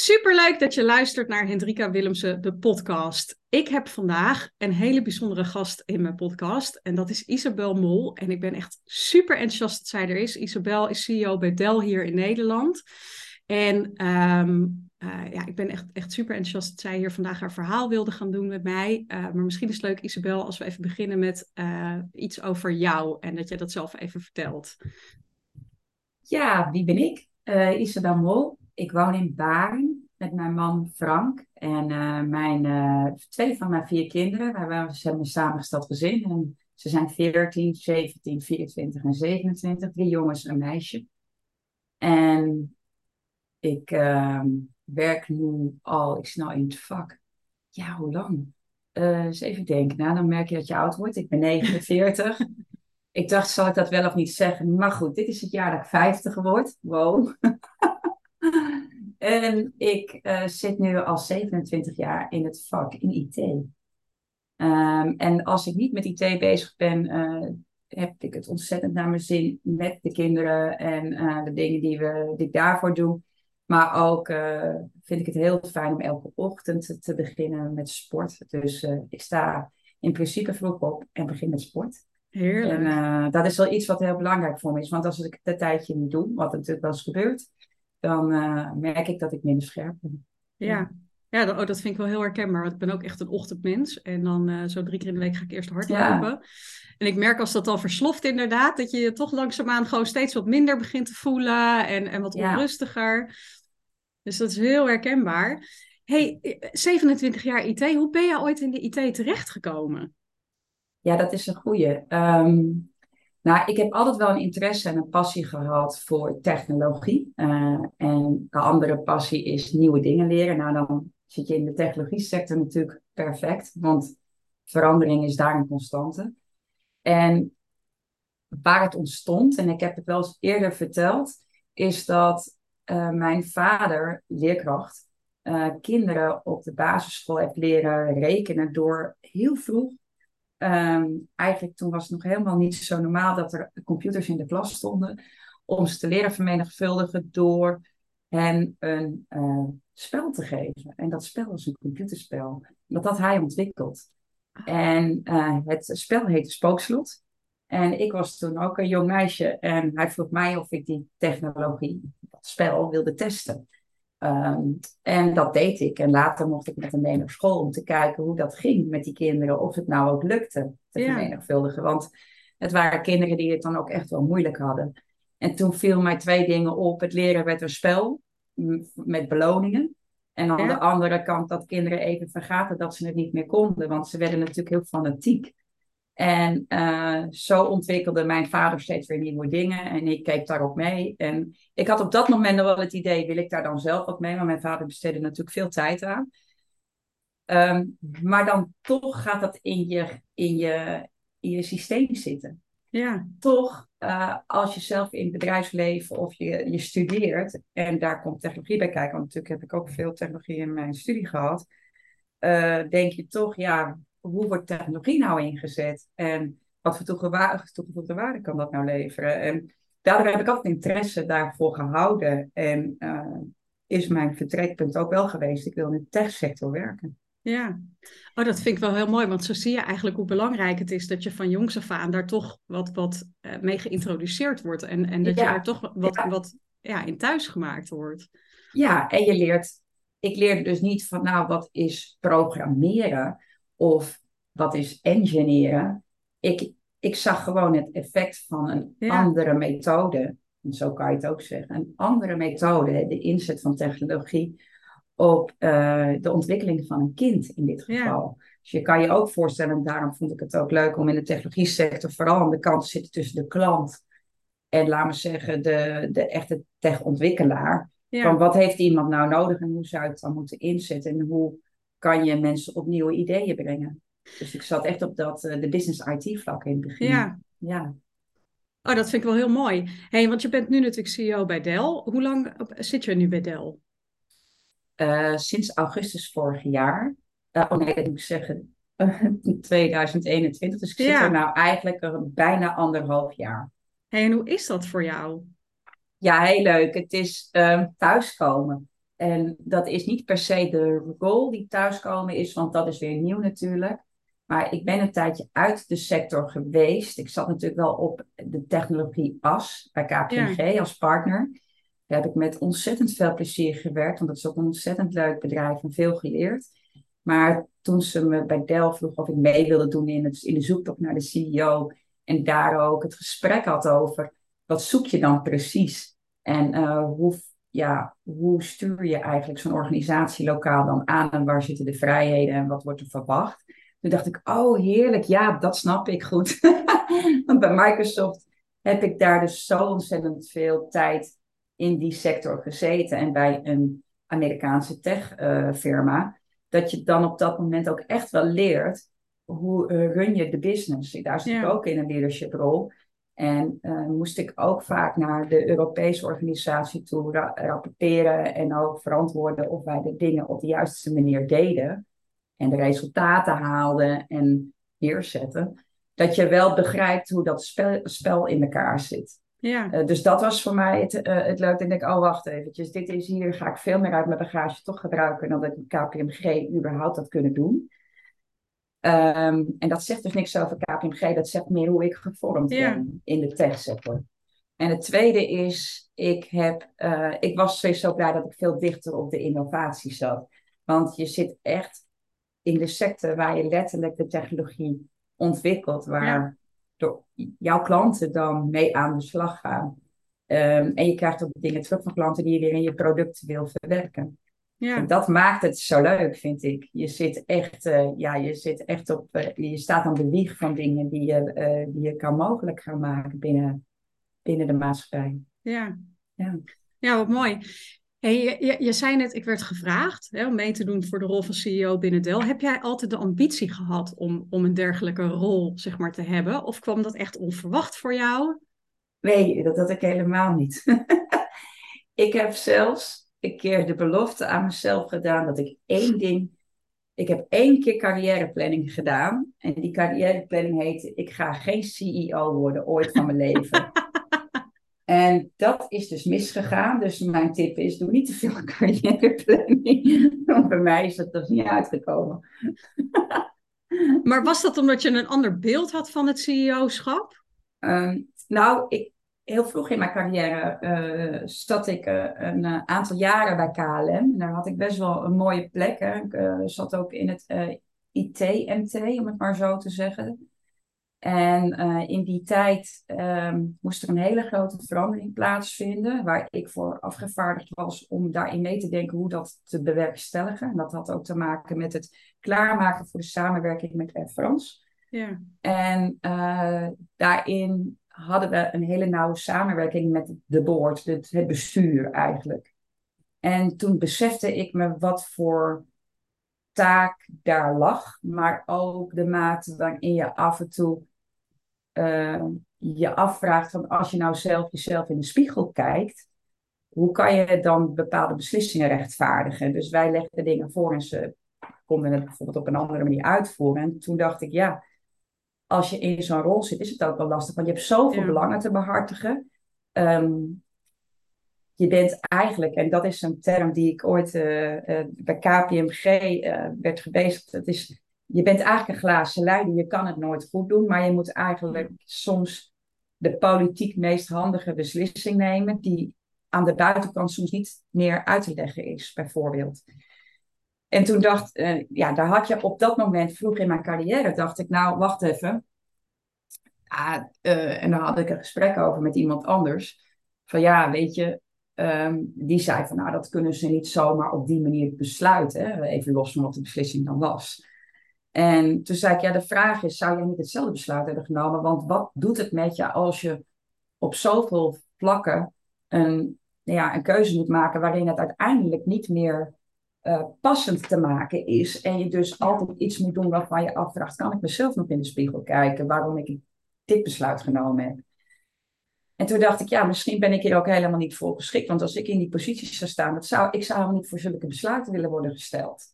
Superleuk dat je luistert naar Hendrika Willemsen, de podcast. Ik heb vandaag een hele bijzondere gast in mijn podcast en dat is Isabel Mol. En ik ben echt super enthousiast dat zij er is. Isabel is CEO bij Dell hier in Nederland. En ehm, eh, ja, ik ben echt, echt super enthousiast dat zij hier vandaag haar verhaal wilde gaan doen met mij. Uh, maar misschien is het leuk, Isabel, als we even beginnen met uh, iets over jou en dat jij dat zelf even vertelt. Ja, wie ben ik? Isabel Mol. Ik woon in Baren met mijn man Frank en mijn, twee van mijn vier kinderen. Wij hebben een samengesteld gezin en ze zijn 14, 17, 24 en 27. Drie jongens en een meisje. En ik uh, werk nu al, ik snel in het vak. Ja, hoe lang? Uh, eens even denken. Nou, dan merk je dat je oud wordt. Ik ben 49. ik dacht, zal ik dat wel of niet zeggen? Maar goed, dit is het jaar dat ik 50 word. Wow. En ik uh, zit nu al 27 jaar in het vak, in IT. Um, ehm, en als ik niet met IT bezig ben, uh, heb ik het ontzettend naar mijn zin met de kinderen en de dingen die, we, die ik daarvoor doe. Maar ook vind ik het heel fijn om elke ochtend te beginnen met sport. Dus ik sta in principe vroeg op en begin met sport. Heerlijk. En dat is wel iets wat heel belangrijk voor me is. Want als ik dat tijdje niet doe, wat natuurlijk wel eens gebeurt, dan merk ik dat ik minder scherp ben. Ja, ja dat, oh, dat vind ik wel heel herkenbaar. Want ik ben ook echt een ochtendmens. En dan zo drie keer in de week ga ik eerst hardlopen. Ja. En ik merk als dat al versloft inderdaad, dat je je toch langzaamaan gewoon steeds wat minder begint te voelen en, en wat onrustiger. Dus dat is heel herkenbaar. Hey, 27 jaar IT, hoe ben je ooit in de IT terechtgekomen? Ja, dat is een goede. Um, nou, ik heb altijd wel een interesse en een passie gehad voor technologie. Uh, en de andere passie is nieuwe dingen leren. Nou, dan zit je in de technologie sector natuurlijk perfect, want verandering is daar een constante. En waar het ontstond, en ik heb het wel eens eerder verteld, is dat uh, mijn vader, leerkracht, uh, kinderen op de basisschool heeft leren rekenen door heel vroeg. Um, eigenlijk toen was het nog helemaal niet zo normaal dat er computers in de klas stonden. Om ze te leren vermenigvuldigen door hen een uh, spel te geven. En dat spel was een computerspel. Dat had hij ontwikkeld. En het spel heette Spookslot. En ik was toen ook een jong meisje en hij vroeg mij of ik die technologie, dat spel, wilde testen. Um, en dat deed ik. En later mocht ik met hem mee naar school om te kijken hoe dat ging met die kinderen. Of het nou ook lukte te ja. vermenigvuldigen. Want het waren kinderen die het dan ook echt wel moeilijk hadden. En toen viel mij twee dingen op. Het leren werd een spel met beloningen. En aan ja. de andere kant dat kinderen even vergaten dat ze het niet meer konden. Want ze werden natuurlijk heel fanatiek. En uh, zo ontwikkelde mijn vader steeds weer nieuwe dingen en ik keek daarop mee. En ik had op dat moment nog wel het idee, wil ik daar dan zelf wat mee? Maar mijn vader besteedde natuurlijk veel tijd aan. Um, maar dan toch gaat dat in je, in je, in je systeem zitten. Ja. Toch, uh, als je zelf in het bedrijfsleven of je, je studeert, en daar komt technologie bij kijken, want natuurlijk heb ik ook veel technologie in mijn studie gehad, uh, denk je toch, ja, hoe wordt technologie nou ingezet? En wat voor toegevoegde waarde kan dat nou leveren? En daardoor heb ik altijd interesse daarvoor gehouden. En uh, is mijn vertrekpunt ook wel geweest. Ik wil in de techsector werken. Ja, oh, dat vind ik wel heel mooi, want zo zie je eigenlijk hoe belangrijk het is dat je van jongs af aan daar toch wat, wat uh, mee geïntroduceerd wordt en, en dat ja. je er toch wat, ja. wat ja, in thuis gemaakt wordt. Ja, en je leert, ik leerde dus niet van nou wat is programmeren, of wat is engineeren. Ik, ik zag gewoon het effect van een ja. andere methode. En zo kan je het ook zeggen. Een andere methode, de inzet van technologie op uh, de ontwikkeling van een kind in dit geval. Ja. Dus je kan je ook voorstellen, en daarom vond ik het ook leuk om in de technologie sector vooral aan de kant te zitten tussen de klant en laten we zeggen de, de echte techontwikkelaar. Ja. Van wat heeft iemand nou nodig en hoe zou je het dan moeten inzetten en hoe kan je mensen op nieuwe ideeën brengen. Dus ik zat echt op dat, uh, de business IT vlak in het begin. Ja. ja. Oh, dat vind ik wel heel mooi. hey, want je bent nu natuurlijk CEO bij Dell. Hoe lang zit je nu bij Dell? Uh, sinds augustus vorig jaar. Uh, oh nee, dat moet ik zeggen. 2021. Dus ik zit ja. er nou eigenlijk bijna anderhalf jaar. Hey, en hoe is dat voor jou? Ja, heel leuk. Het is thuiskomen. En dat is niet per se de rol die thuiskomen is, want dat is weer nieuw natuurlijk. Maar ik ben een tijdje uit de sector geweest. Ik zat natuurlijk wel op de technologie AS bij KPMG als partner. Daar heb ik met ontzettend veel plezier gewerkt, want dat is ook een ontzettend leuk bedrijf en veel geleerd. Maar toen ze me bij Dell vroeg of ik mee wilde doen in, het, in de zoektocht naar de CEO en daar ook het gesprek had over wat zoek je dan precies en uh, hoe, ja, hoe stuur je eigenlijk zo'n organisatie lokaal dan aan en waar zitten de vrijheden en wat wordt er verwacht. Toen dacht ik, oh heerlijk, ja, dat snap ik goed. Want bij Microsoft heb ik daar dus zo ontzettend veel tijd in die sector gezeten en bij een Amerikaanse tech-firma. Uh, dat je dan op dat moment ook echt wel leert hoe uh, run je de business. Daar zit ik ook in een leadership rol. En uh, moest ik ook vaak naar de Europese organisatie toe ra rapporteren en ook verantwoorden of wij de dingen op de juiste manier deden en de resultaten haalden en neerzetten. Dat je wel begrijpt hoe dat spel, spel in elkaar zit. Ja. Uh, dus dat was voor mij het, uh, het leuk. En ik oh wacht eventjes, dit is hier, ga ik veel meer uit mijn bagage toch gebruiken dan dat ik KPMG überhaupt had kunnen doen. Um, en dat zegt dus niks over KPMG, dat zegt meer hoe ik gevormd ja. ben in de techsector. En het tweede is, ik, heb, uh, ik was sowieso blij dat ik veel dichter op de innovatie zat. Want je zit echt in de sector waar je letterlijk de technologie ontwikkelt, waar ja door jouw klanten dan mee aan de slag gaan. Um, en je krijgt ook dingen terug van klanten die je weer in je product wil verwerken. Ja. En dat maakt het zo leuk, vind ik. Je zit echt, uh, ja, je zit echt op, uh, je staat aan de wieg van dingen die je, uh, die je kan mogelijk gaan maken binnen, binnen de maatschappij. Ja. ja. Ja, wat mooi. Hey, je, je, zei net, ik werd gevraagd hè, om mee te doen voor de rol van CEO binnen Dell. Heb jij altijd de ambitie gehad om, om een dergelijke rol zeg maar, te hebben? Of kwam dat echt onverwacht voor jou? Nee, dat had ik helemaal niet. ik heb zelfs een keer de belofte aan mezelf gedaan dat ik één ding. Ik heb één keer carrièreplanning gedaan. En die carrièreplanning heette: Ik ga geen CEO worden ooit van mijn leven. En dat is dus misgegaan. Dus mijn tip is, doe niet te veel carrièreplanning. Want bij mij is dat dus niet uitgekomen. maar was dat omdat je een ander beeld had van het CEO-schap? Um, nou, ik, heel vroeg in mijn carrière uh, zat ik uh, een uh, aantal jaren bij KLM. En daar had ik best wel een mooie plek. Hè. Ik zat ook in het IT-MT, om het maar zo te zeggen. En in die tijd um, moest er een hele grote verandering plaatsvinden, waar ik voor afgevaardigd was om daarin mee te denken hoe dat te bewerkstelligen. En dat had ook te maken met het klaarmaken voor de samenwerking met Air France. Ja. En daarin hadden we een hele nauwe samenwerking met de board, het, het bestuur eigenlijk. En toen besefte ik me wat voor taak daar lag, maar ook de mate waarin je af en toe uh, je afvraagt van als je nou zelf jezelf in de spiegel kijkt, hoe kan je dan bepaalde beslissingen rechtvaardigen? Dus wij legden dingen voor en ze konden het bijvoorbeeld op een andere manier uitvoeren. En toen dacht ik, ja, als je in zo'n rol zit, is het ook wel lastig, want je hebt zoveel belangen te behartigen. Um, je bent eigenlijk, en dat is een term die ik ooit uh, uh, bij KPMG uh, werd gebezigd, dat is je bent eigenlijk een glazen leider. Je kan het nooit goed doen, maar je moet eigenlijk soms de politiek meest handige beslissing nemen, die aan de buitenkant soms niet meer uit te leggen is, bijvoorbeeld. En toen dacht, uh, ja, daar had je op dat moment, vroeg in mijn carrière, dacht ik, nou, wacht even. Ah, en daar had ik een gesprek over met iemand anders. Van ja, weet je, um, die zei van, nou, dat kunnen ze niet zomaar op die manier besluiten. Even los van wat de beslissing dan was. En toen zei ik, ja, de vraag is, zou je niet hetzelfde besluit hebben genomen? Want wat doet het met je als je op zoveel vlakken een, ja, een keuze moet maken waarin het uiteindelijk niet meer uh, passend te maken is. En je dus altijd iets moet doen waarvan je afvraagt, kan ik mezelf nog in de spiegel kijken waarom ik dit besluit genomen heb? En toen dacht ik, ja, misschien ben ik hier ook helemaal niet voor geschikt. Want als ik in die positie zou staan, dat zou, ik zou helemaal niet voor zulke besluiten willen worden gesteld.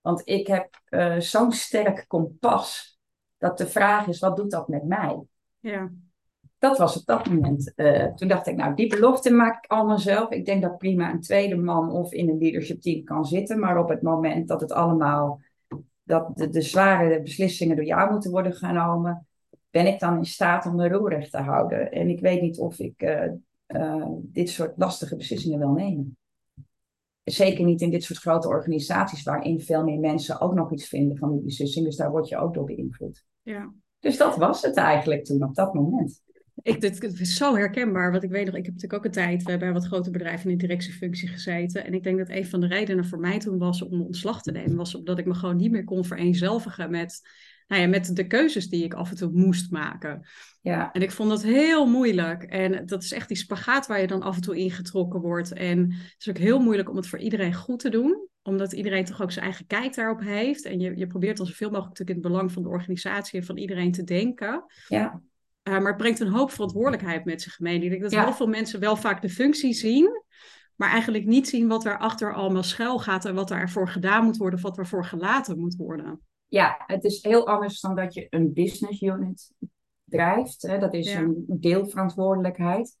Want ik heb uh, zo'n sterk kompas dat de vraag is, wat doet dat met mij? Ja. Dat was op dat moment. Uh, toen dacht ik, nou, die belofte maak ik allemaal zelf. Ik denk dat prima een tweede man of in een leadership team kan zitten. Maar op het moment dat het allemaal, dat de, de zware beslissingen door jou moeten worden genomen, ben ik dan in staat om de roer recht te houden. En ik weet niet of ik uh, uh, dit soort lastige beslissingen wil nemen. Zeker niet in dit soort grote organisaties, waarin veel meer mensen ook nog iets vinden van die beslissing. Dus daar word je ook door beïnvloed. Ja. Dus dat was het eigenlijk toen op dat moment. Ik, dit, het is zo herkenbaar, want ik weet nog, ik heb natuurlijk ook een tijd bij wat grote bedrijven in de directiefunctie gezeten. En ik denk dat een van de redenen voor mij toen was om ontslag te nemen, was omdat ik me gewoon niet meer kon vereenzelvigen met, nou ja, met de keuzes die ik af en toe moest maken. Ja. En ik vond dat heel moeilijk. En dat is echt die spagaat waar je dan af en toe ingetrokken wordt. En het is ook heel moeilijk om het voor iedereen goed te doen omdat iedereen toch ook zijn eigen kijk daarop heeft. En je, je probeert dan zoveel mogelijk natuurlijk in het belang van de organisatie en van iedereen te denken. Ja. Uh, maar het brengt een hoop verantwoordelijkheid met zich mee. Ik denk dat heel veel mensen wel vaak de functie zien, maar eigenlijk niet zien wat er achter allemaal schuil gaat en wat ervoor gedaan moet worden of wat ervoor gelaten moet worden. Ja, het is heel anders dan dat je een business unit drijft. Hè? Dat is een deelverantwoordelijkheid.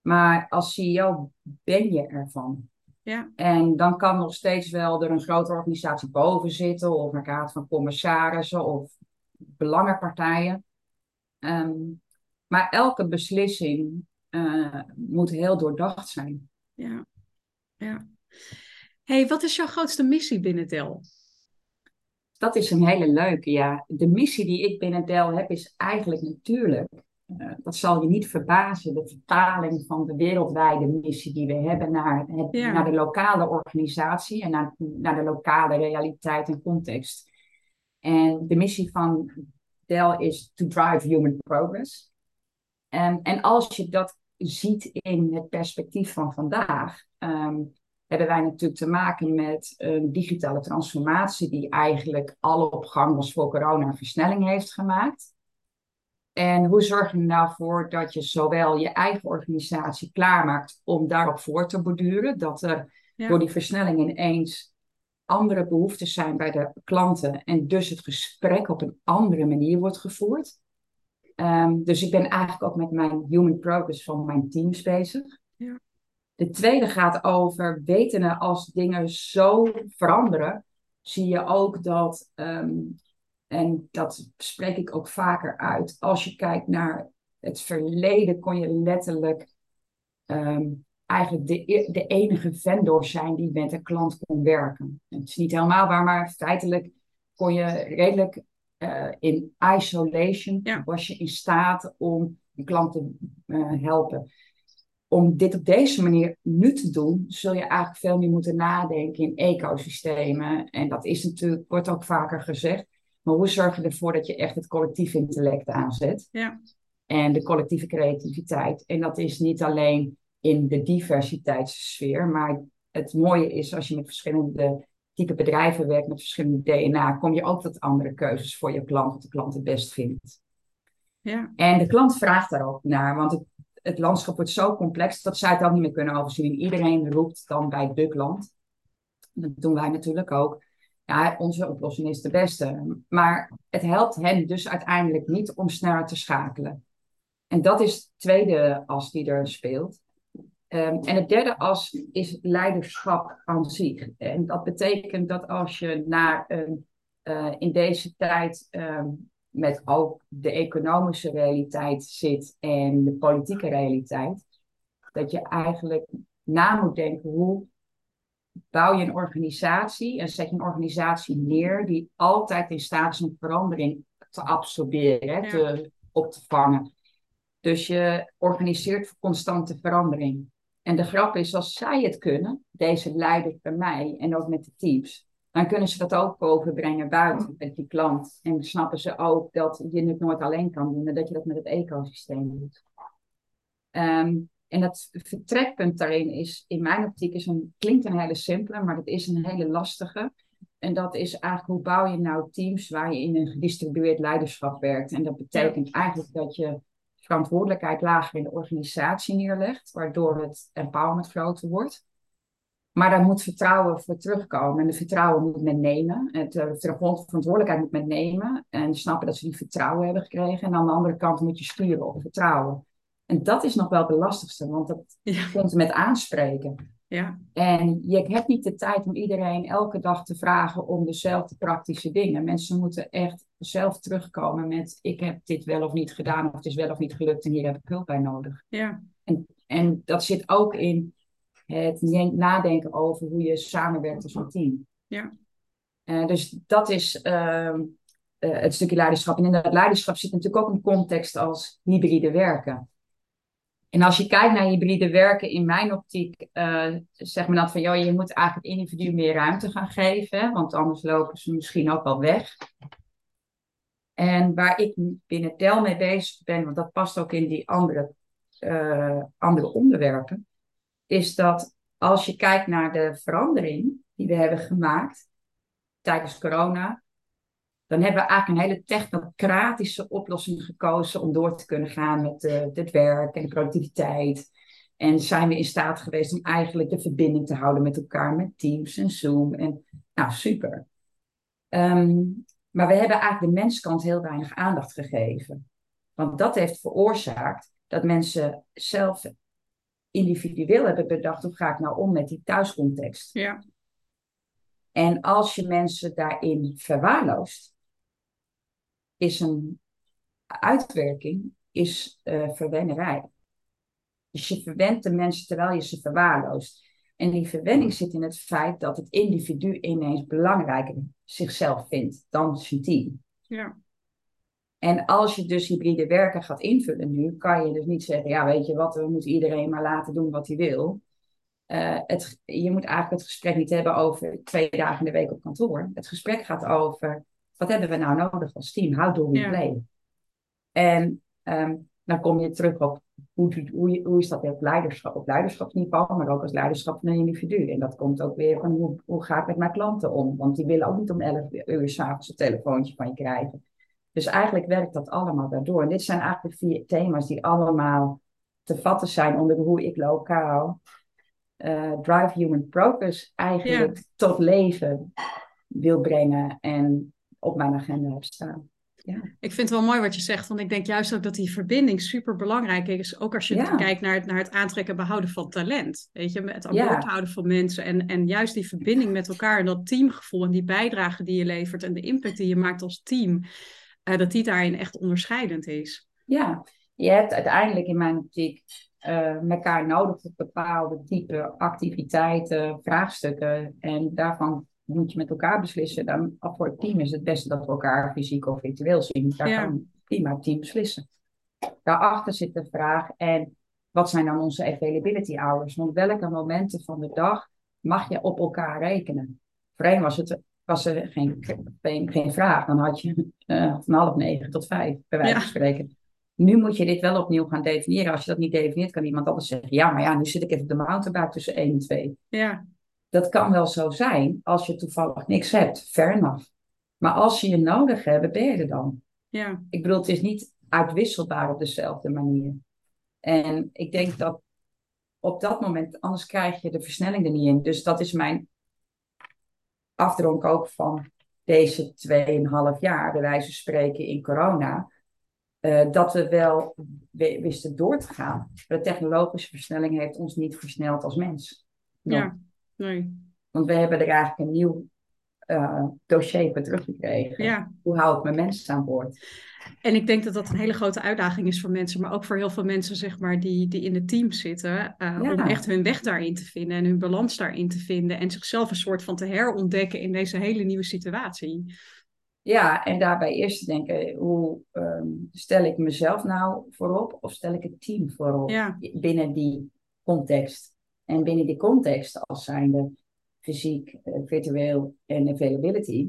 Maar als CEO ben je ervan. Ja. En dan kan nog steeds wel er een grote organisatie boven zitten, of een raad van commissarissen of belangenpartijen. Um, maar elke beslissing uh, moet heel doordacht zijn. Ja, ja. hey, wat is jouw grootste missie binnen Dell? Dat is een hele leuke, ja. De missie die ik binnen Dell heb is eigenlijk natuurlijk, uh, dat zal je niet verbazen, de vertaling van de wereldwijde missie die we hebben naar, het, ja. naar de lokale organisatie en naar, naar de lokale realiteit en context. En de missie van Is to drive human progress. Um, en als je dat ziet in het perspectief van vandaag, um, hebben wij natuurlijk te maken met een digitale transformatie die eigenlijk al op gang was voor corona een versnelling heeft gemaakt. En hoe zorg je er nou voor dat je zowel je eigen organisatie klaarmaakt om daarop voor te borduren, dat er ja. door die versnelling ineens andere behoeftes zijn bij de klanten en dus het gesprek op een andere manier wordt gevoerd. Um, dus ik ben eigenlijk ook met mijn human progress van mijn teams bezig. Ja. De tweede gaat over wetende als dingen zo veranderen, zie je ook dat, um, en dat spreek ik ook vaker uit, als je kijkt naar het verleden kon je letterlijk um, eigenlijk de, e-, de enige vendor zijn die met een klant kon werken. Het is niet helemaal waar, maar feitelijk kon je redelijk uh, in isolation, ja. was je in staat om een klant te uh, helpen. Om dit op deze manier nu te doen, zul je eigenlijk veel meer moeten nadenken in ecosystemen. En dat is natuurlijk, wordt ook vaker gezegd. Maar hoe zorg je ervoor dat je echt het collectief intellect aanzet? Ja. En de collectieve creativiteit. En dat is niet alleen in de diversiteitssfeer. Maar het mooie is als je met verschillende type bedrijven werkt, met verschillende DNA, kom je ook tot andere keuzes voor je klant, wat de klant het best vindt. Ja. En de klant vraagt daar ook naar, want het, het landschap wordt zo complex dat zij het ook niet meer kunnen overzien. Iedereen roept dan bij de klant. Dat doen wij natuurlijk ook. Ja, onze oplossing is de beste. Maar het helpt hen dus uiteindelijk niet om sneller te schakelen. En dat is de tweede as die er speelt. Um, en het derde as is leiderschap aan zich. En dat betekent dat als je naar een, uh, in deze tijd um, met ook de economische realiteit zit en de politieke realiteit, dat je eigenlijk na moet denken hoe bouw je een organisatie en zet je een organisatie neer die altijd in staat is om verandering te absorberen, te, op te vangen. Dus je organiseert voor constante verandering. En de grap is, als zij het kunnen, deze leiders bij mij en ook met de teams, dan kunnen ze dat ook overbrengen buiten met die klant. En snappen ze ook dat je het nooit alleen kan doen en dat je dat met het ecosysteem doet. Um, en dat vertrekpunt daarin is, in mijn optiek, is een, klinkt een hele simpele, maar dat is een hele lastige. En dat is eigenlijk, hoe bouw je nou teams waar je in een gedistribueerd leiderschap werkt? En dat betekent eigenlijk dat je verantwoordelijkheid lager in de organisatie neerlegt, waardoor het empowerment groter wordt. Maar daar moet vertrouwen voor terugkomen. En de vertrouwen moet men nemen. Het, de verantwoordelijkheid moet men nemen. En snappen dat ze die vertrouwen hebben gekregen. En aan de andere kant moet je sturen op vertrouwen. En dat is nog wel de lastigste, want dat komt met aanspreken. Ja. En je hebt niet de tijd om iedereen elke dag te vragen om dezelfde praktische dingen. Mensen moeten echt zelf terugkomen met: ik heb dit wel of niet gedaan, of het is wel of niet gelukt en hier heb ik hulp bij nodig. Ja. En, en dat zit ook in het nadenken over hoe je samenwerkt als een team. Ja. Uh, dus dat is uh, uh, het stukje leiderschap. En in dat leiderschap zit natuurlijk ook een context als hybride werken. En als je kijkt naar hybride werken, in mijn optiek, uh, zeg maar dat van, joh, je moet eigenlijk het individu meer ruimte gaan geven, want anders lopen ze misschien ook wel weg. En waar ik binnen TEL mee bezig ben, want dat past ook in die andere, uh, andere onderwerpen, is dat als je kijkt naar de verandering die we hebben gemaakt tijdens corona, dan hebben we eigenlijk een hele technocratische oplossing gekozen om door te kunnen gaan met uh, het werk en de productiviteit. En zijn we in staat geweest om eigenlijk de verbinding te houden met elkaar, met Teams en Zoom. En nou, super. Um, maar we hebben eigenlijk de menskant heel weinig aandacht gegeven. Want dat heeft veroorzaakt dat mensen zelf individueel hebben bedacht hoe ga ik nou om met die thuiscontext. Ja. En als je mensen daarin verwaarloost, is een uitwerking is uh, verwennerij. Dus je verwendt de mensen terwijl je ze verwaarloost. En die verwenning zit in het feit dat het individu ineens belangrijker zichzelf vindt dan zijn team. Ja. En als je dus hybride werken gaat invullen nu, kan je dus niet zeggen, ja weet je wat, we moeten iedereen maar laten doen wat hij wil. Uh, het, je moet eigenlijk het gesprek niet hebben over twee dagen in de week op kantoor. Het gesprek gaat over, wat hebben we nou nodig als team? How do we ja. play? En um, dan kom je terug op hoe, hoe, hoe is dat op leiderschap, op leiderschapsniveau, maar ook als leiderschap van een individu. En dat komt ook weer van hoe, hoe ga ik met mijn klanten om? Want die willen ook niet om 11 uur s'avonds een telefoontje van je krijgen. Dus eigenlijk werkt dat allemaal daardoor. En dit zijn eigenlijk vier thema's die allemaal te vatten zijn onder hoe ik lokaal uh, Drive Human Progress eigenlijk ja. tot leven wil brengen en op mijn agenda heb staan. Ja. Ik vind het wel mooi wat je zegt, want ik denk juist ook dat die verbinding super belangrijk is. Ook als je ja. kijkt naar het, naar het aantrekken en behouden van talent. Weet je, het aan boord houden van mensen. En, en juist die verbinding met elkaar en dat teamgevoel en die bijdrage die je levert en de impact die je maakt als team. Uh, dat die daarin echt onderscheidend is. Ja, je hebt uiteindelijk in mijn optiek uh, elkaar nodig voor bepaalde type activiteiten, vraagstukken. En daarvan moet je met elkaar beslissen. Dan voor het team is het beste dat we elkaar fysiek of virtueel zien. Daar ja. kan prima het team beslissen. Daarachter zit de vraag, en wat zijn dan onze availability hours? Want welke momenten van de dag mag je op elkaar rekenen? Voorheen was, het, was er geen, geen, geen vraag. Dan had je uh, van half negen tot vijf, bij wijze van ja. spreken. Nu moet je dit wel opnieuw gaan definiëren. Als je dat niet definieert, kan iemand anders zeggen: Ja, maar ja, nu zit ik even op de mountainbike tussen 1 en 2. Ja. Dat kan wel zo zijn als je toevallig niks hebt. Fair enough. Maar als je je nodig hebt, ben je er dan. Ja. Ik bedoel, het is niet uitwisselbaar op dezelfde manier. En ik denk dat op dat moment, anders krijg je de versnelling er niet in. Dus dat is mijn afdronk ook van deze 2,5 jaar, bij wijze van spreken in corona. Uh, dat we wel wisten door te gaan. De technologische versnelling heeft ons niet versneld als mens. No. Ja, nee. Want we hebben er eigenlijk een nieuw uh, dossier voor teruggekregen. Ja. Hoe hou ik mijn mensen aan boord? En ik denk dat dat een hele grote uitdaging is voor mensen, maar ook voor heel veel mensen zeg maar, die, die in het team zitten, uh, ja. om echt hun weg daarin te vinden en hun balans daarin te vinden en zichzelf een soort van te herontdekken in deze hele nieuwe situatie. Ja, en daarbij eerst te denken, hoe um, stel ik mezelf nou voorop of stel ik het team voorop ja. binnen die context? En binnen die context, als zijnde fysiek, uh, virtueel en availability,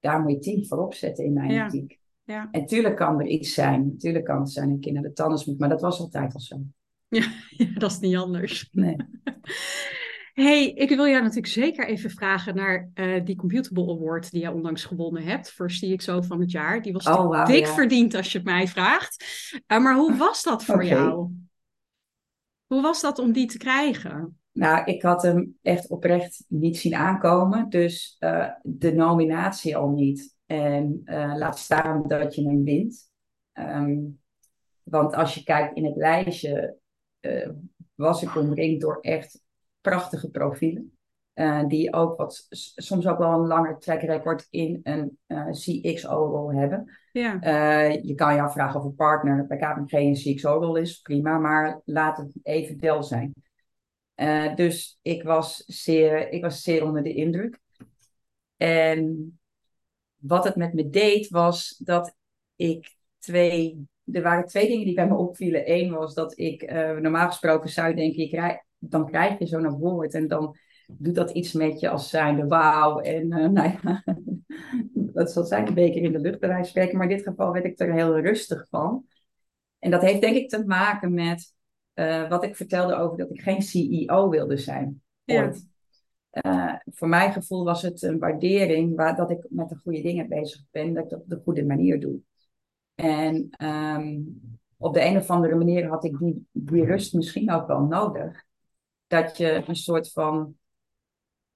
daar moet je team voorop zetten in mijn ja. optiek. Ja. En tuurlijk kan er iets zijn, natuurlijk kan het zijn een kind naar de tandarts moet, maar dat was altijd al zo. Ja, ja dat is niet anders. Nee. Hey, ik wil jou natuurlijk zeker even vragen naar uh, die Computable Award die jij onlangs gewonnen hebt voor CXO van het jaar. Die was oh, wow, dik ja. verdiend als je het mij vraagt. Uh, maar hoe was dat voor okay. jou? Hoe was dat om die te krijgen? Nou, ik had hem echt oprecht niet zien aankomen. Dus uh, de nominatie al niet. En uh, laat staan dat je hem wint. Um, want als je kijkt in het lijstje, uh, was ik omringd door echt prachtige profielen. Uh, die ook wat, soms ook wel een langer track record in een uh, CXO-rol hebben. Ja. Uh, je kan je afvragen of een partner bij KPMG een CXO-rol is, prima, maar laat het even del zijn. dus ik was, zeer, ik was zeer onder de indruk. En wat het met me deed, was dat ik twee. Er waren twee dingen die bij me opvielen. Eén was dat ik, normaal gesproken zou denken, je krijg, dan krijg je zo'n woord en dan doet dat iets met je als zijnde wauw. En uh, nou ja, dat zal zijn een beker in de lucht bij wijze spreken. Maar in dit geval werd ik er heel rustig van. En dat heeft denk ik te maken met uh, wat ik vertelde over dat ik geen CEO wilde zijn. Ooit. Uh, voor mijn gevoel was het een waardering waar, dat ik met de goede dingen bezig ben, dat ik dat op de goede manier doe. En um, op de een of andere manier had ik die, die rust misschien ook wel nodig. Dat je een soort van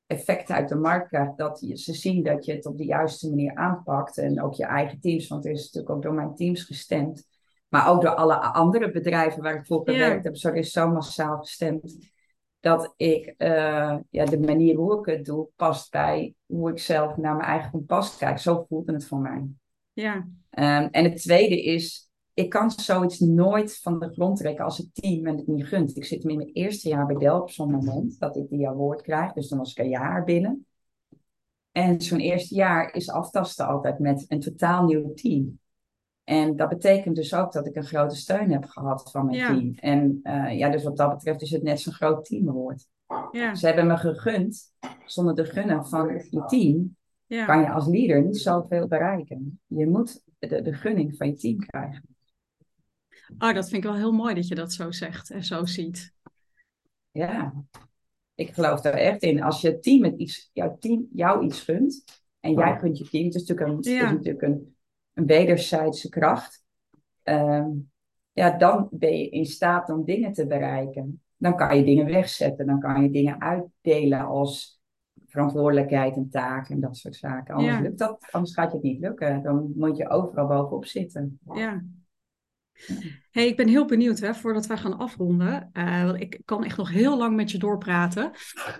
effect uit de markt krijgt. Dat je, ze zien dat je het op de juiste manier aanpakt. En ook je eigen teams, want er is natuurlijk ook door mijn teams gestemd. Maar ook door alle andere bedrijven waar ik voor gewerkt heb. Zo is zo massaal gestemd. Dat ik uh, ja, de manier hoe ik het doe, past bij hoe ik zelf naar mijn eigen kompas kijk. Zo voelde het voor mij. Ja. Um, en het tweede is, ik kan zoiets nooit van de grond trekken als het team en het niet gunt. Ik zit in mijn eerste jaar bij Dell op zo'n moment dat ik die award krijg. Dus dan was ik een jaar binnen. En zo'n eerste jaar is aftasten altijd met een totaal nieuw team. En dat betekent dus ook dat ik een grote steun heb gehad van mijn team. En uh, ja, dus wat dat betreft is het net zo'n groot team geworden. Ja. Ze hebben me gegund. Zonder de gunnen van je team ja. kan je als leader niet zoveel bereiken. Je moet de, de gunning van je team krijgen. Oh, dat vind ik wel heel mooi dat je dat zo zegt en zo ziet. Ja, ik geloof daar echt in. Als je team iets, jouw team jou iets gunt en jij gunt je team, het is natuurlijk een, is natuurlijk een, een wederzijdse kracht. Ehm, ja, dan ben je in staat om dingen te bereiken. Dan kan je dingen wegzetten, dan kan je dingen uitdelen als verantwoordelijkheid en taak en dat soort zaken. Anders, lukt dat, anders gaat je het niet lukken. Dan moet je overal bovenop zitten. Ja, Hey, ik ben heel benieuwd hè, voordat wij gaan afronden. Uh, want ik kan echt nog heel lang met je doorpraten.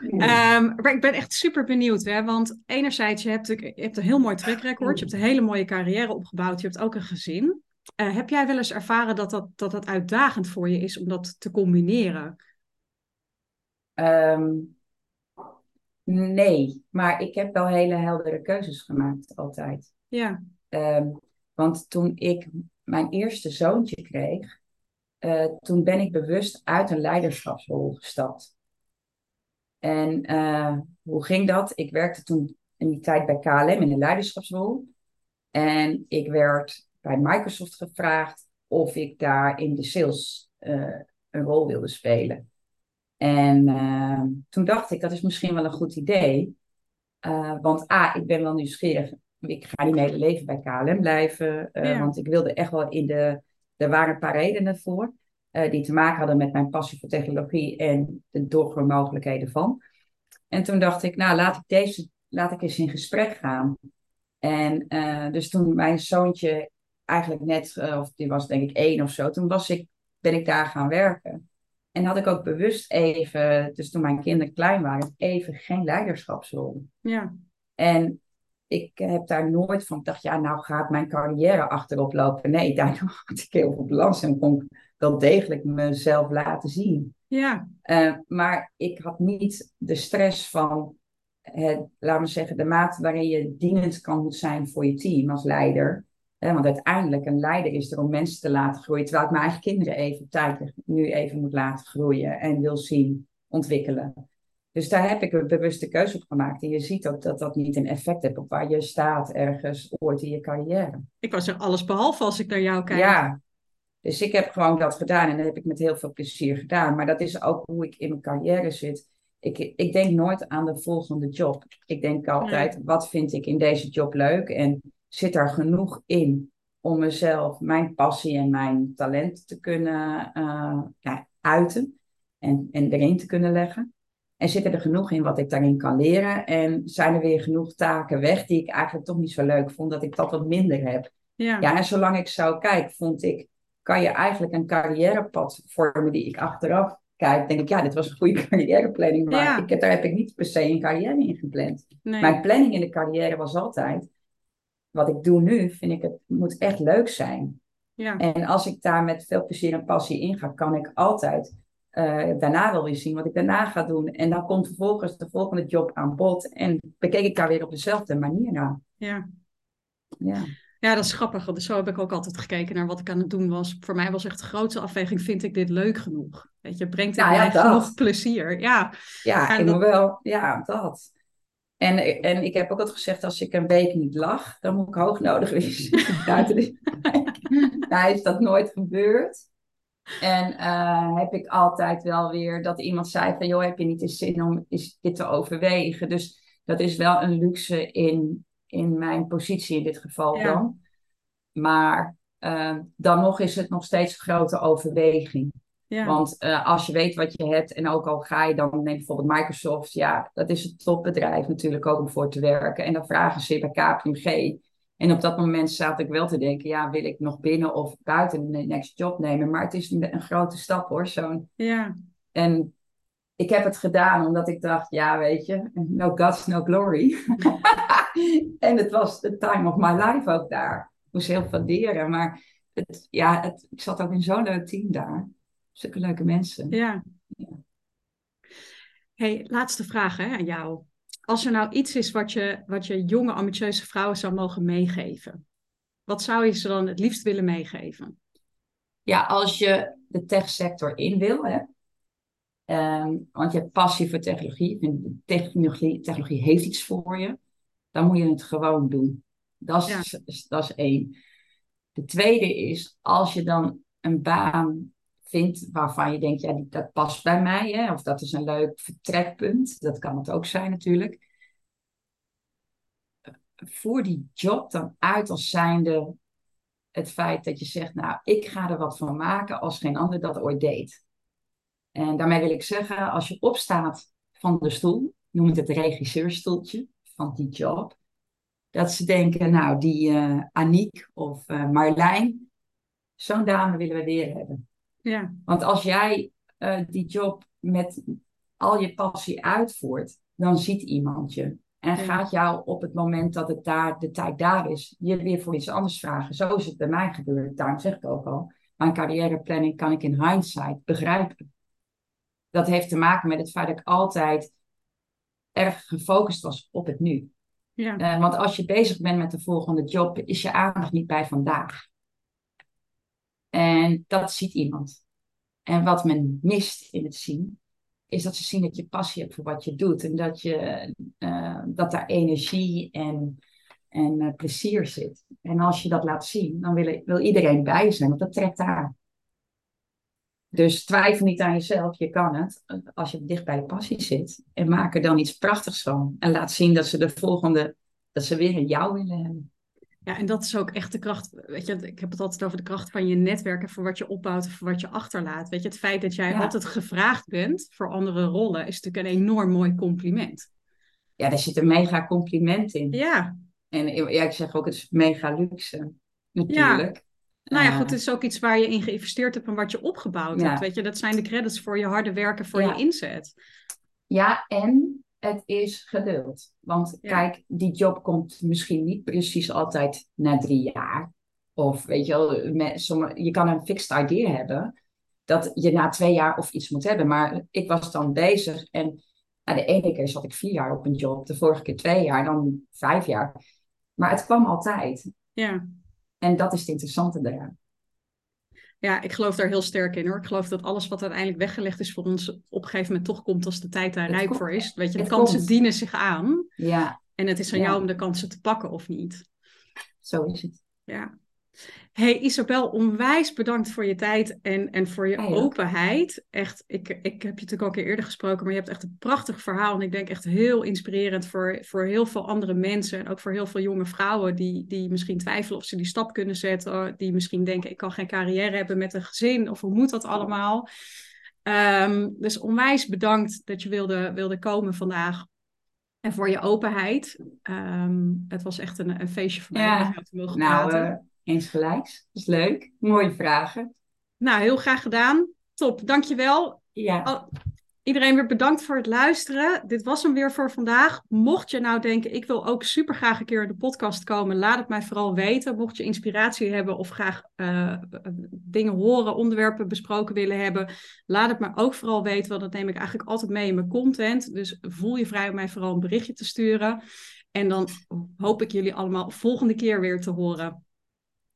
Um, maar ik ben echt super benieuwd. Hè, want enerzijds, je hebt, je hebt een heel mooi track record. Je hebt een hele mooie carrière opgebouwd. Je hebt ook een gezin. Uh, heb jij wel eens ervaren dat dat, dat dat uitdagend voor je is om dat te combineren? Um, nee, maar ik heb wel hele heldere keuzes gemaakt altijd. Ja. Um, want toen ik mijn eerste zoontje kreeg, uh, toen ben ik bewust uit een leiderschapsrol gestapt. En uh, hoe ging dat? Ik werkte toen in die tijd bij KLM in een leiderschapsrol. En ik werd bij Microsoft gevraagd of ik daar in de sales uh, een rol wilde spelen. En toen dacht ik, dat is misschien wel een goed idee. want A, ik ben wel nieuwsgierig ik ga niet mijn hele leven bij KLM blijven. Uh, Want ik wilde echt wel in de. Er waren een paar redenen voor. Uh, die te maken hadden met mijn passie voor technologie en de doorgroeimogelijkheden van. En toen dacht ik, nou laat ik deze, laat ik eens in gesprek gaan. En uh, dus toen mijn zoontje eigenlijk net, of die was denk ik één of zo, toen was ik, ben ik daar gaan werken. En had ik ook bewust even, dus toen mijn kinderen klein waren, even geen leiderschapsrol. Ja. En ik heb daar nooit van gedacht, ja, nou gaat mijn carrière achterop lopen. Nee, daar had ik heel veel balans en kon ik wel degelijk mezelf laten zien. Ja. Uh, maar ik had niet de stress van, het, laten we zeggen, de mate waarin je dienend kan zijn voor je team als leider. Want uiteindelijk, een leider is er om mensen te laten groeien. Terwijl ik mijn eigen kinderen even tijd nu even moet laten groeien en wil zien ontwikkelen. Dus daar heb ik een bewuste keuze op gemaakt. En je ziet ook dat dat niet een effect heeft op waar je staat ergens ooit in je carrière. Ik was er alles behalve als ik naar jou kijk. Ja, dus ik heb gewoon dat gedaan en dat heb ik met heel veel plezier gedaan. Maar dat is ook hoe ik in mijn carrière zit. Ik, ik denk nooit aan de volgende job. Ik denk altijd, wat vind ik in deze job leuk? En zit er genoeg in om mezelf, mijn passie en mijn talent te kunnen uh, ja, uiten en, en erin te kunnen leggen? En zitten er genoeg in wat ik daarin kan leren? En zijn er weer genoeg taken weg die ik eigenlijk toch niet zo leuk vond, dat ik dat wat minder heb? Ja. Ja, en zolang ik zo kijk, vond ik, kan je eigenlijk een carrièrepad vormen die ik achteraf kijk. Denk ik, ja, dit was een goede carrièreplanning, maar Ja. ik, heb- daar heb ik niet per se een carrière in gepland. nee. Mijn planning in de carrière was altijd, wat ik doe nu, vind ik het moet echt leuk zijn. ja. En als ik daar met veel plezier en passie in ga, kan ik altijd eh, daarna wel weer zien wat ik daarna ga doen. En dan komt vervolgens de volgende job aan bod. En bekeek ik daar weer op dezelfde manier naar. ja. Ja. Ja, dat is grappig. Zo heb ik ook altijd gekeken naar wat ik aan het doen was. Voor mij was echt de grootste afweging, vind ik dit leuk genoeg? Weet je, brengt het ja, mij genoeg plezier? Ja, Ja, ik dat- wel, ja, dat. En, en ik heb ook altijd gezegd, als ik een week niet lach, dan moet ik hoog nodig weer Nou, is dat nooit gebeurd. En eh, heb ik altijd wel weer dat iemand zei van, joh, heb je niet eens zin om is dit te overwegen? Dus dat is wel een luxe in, in mijn positie in dit geval Ja. dan. Maar eh, dan nog is het nog steeds een grote overweging. ja, Want eh, als je weet wat je hebt en ook al ga je dan neem bijvoorbeeld Microsoft, ja, dat is een topbedrijf natuurlijk ook om voor te werken. En dan vragen ze je bij KPMG. En op dat moment zat ik wel te denken, ja, wil ik nog binnen of buiten de next job nemen? Maar het is een, een grote stap hoor, zo'n. ja, En ik heb het gedaan omdat ik dacht, ja, weet je, no guts, no glory. en het was the time of my life ook daar. Ik moest heel veel leren, maar het, ja, het, ik zat ook in zo'n leuk team daar. Zulke leuke mensen. ja. Ja. Hey, laatste vraag hè, aan jou. Als er nou iets is wat je, wat je jonge, ambitieuze vrouwen zou mogen meegeven, wat zou je ze dan het liefst willen meegeven? Ja, als je de techsector in wil, hè, ehm, want je hebt passie voor technologie, technologie, technologie heeft iets voor je, dan moet je het gewoon doen. Dat is, is- dat is één. De tweede is, als je dan een baan vindt waarvan je denkt, ja, dat past bij mij, hè, of dat is een leuk vertrekpunt, dat kan het ook zijn natuurlijk. Voer die job dan uit als zijnde het feit dat je zegt, nou, ik ga er wat van maken als geen ander dat ooit deed. En daarmee wil ik zeggen, als je opstaat van de stoel, noem het het regisseurstoeltje van die job, dat ze denken, nou, die eh Aniek of eh, Marlijn, zo'n dame willen we weer hebben. Ja, Want als jij eh, die job met al je passie uitvoert, dan ziet iemand je. En Ja. gaat jou op het moment dat het daar, de tijd daar is, je weer voor iets anders vragen. Zo is het bij mij gebeurd. Daarom zeg ik ook al, mijn carrièreplanning kan ik in hindsight begrijpen. Dat heeft te maken met het feit dat ik altijd erg gefocust was op het nu. ja, Eh, want als je bezig bent met de volgende job, is je aandacht niet bij vandaag. En dat ziet iemand. En wat men mist in het zien, is dat ze zien dat je passie hebt voor wat je doet. En dat, je, eh, dat daar energie en, en eh, plezier zit. En als je dat laat zien, dan wil, wil iedereen bij zijn, want dat trekt aan. Dus twijfel niet aan jezelf, je kan het. Als je dicht bij je passie zit. En maak er dan iets prachtigs van. En laat zien dat ze de volgende, dat ze weer jou willen hebben. Ja, en dat is ook echt de kracht. Weet je, ik heb het altijd over de kracht van je netwerk en voor wat je opbouwt en voor wat je achterlaat. Weet je, het feit dat jij Ja. altijd gevraagd bent voor andere rollen is natuurlijk een enorm mooi compliment. Ja, daar zit een mega compliment in. Ja, En ja, ik zeg ook, het is mega luxe. Natuurlijk. nou ja, Eh, goed, het is ook iets waar je in geïnvesteerd hebt en wat je opgebouwd Ja. hebt. Weet je, dat zijn de credits voor je harde werken, voor Ja. je inzet. Ja, en het is geduld. Want Ja. kijk, die job komt misschien niet precies altijd na drie jaar. Of weet je wel, met sommige, je kan een fixed idea hebben dat je na twee jaar of iets moet hebben. Maar ik was dan bezig en nou, de ene keer zat ik vier jaar op een job, de vorige keer twee jaar, dan vijf jaar. Maar het kwam altijd. Ja. En dat is het interessante daaraan. Ja, ik geloof daar heel sterk in hoor. Ik geloof dat alles wat uiteindelijk weggelegd is voor ons op een gegeven moment toch komt als de tijd daar Het rijp komt. voor is. Weet je, de kansen komt. dienen zich aan. Ja, En het is aan Ja. jou om de kansen te pakken of niet. zo is het. Ja. Hey Isabel, onwijs bedankt voor je tijd en, en voor je ook. openheid. Echt, ik, ik heb je natuurlijk al een keer eerder gesproken, maar je hebt echt een prachtig verhaal. En ik denk echt heel inspirerend voor, voor heel veel andere mensen. En ook voor heel veel jonge vrouwen die, die misschien twijfelen of ze die stap kunnen zetten. Die misschien denken, ik kan geen carrière hebben met een gezin. Of hoe moet dat allemaal? Ehm, dus onwijs bedankt dat je wilde, wilde komen vandaag. En voor je openheid. Ehm, het was echt een, een feestje voor mij. Ja, nou, uh, eens gelijks. Dat is leuk. Mooie vragen. Nou, heel graag gedaan. Top, dankjewel. Ja. Iedereen weer bedankt voor het luisteren. Dit was hem weer voor vandaag. Mocht je nou denken, ik wil ook super graag een keer in de podcast komen, laat het mij vooral weten. Mocht je inspiratie hebben of graag uh, dingen horen, onderwerpen besproken willen hebben, laat het me ook vooral weten, want dat neem ik eigenlijk altijd mee in mijn content. Dus voel je vrij om mij vooral een berichtje te sturen. En dan hoop ik jullie allemaal volgende keer weer te horen.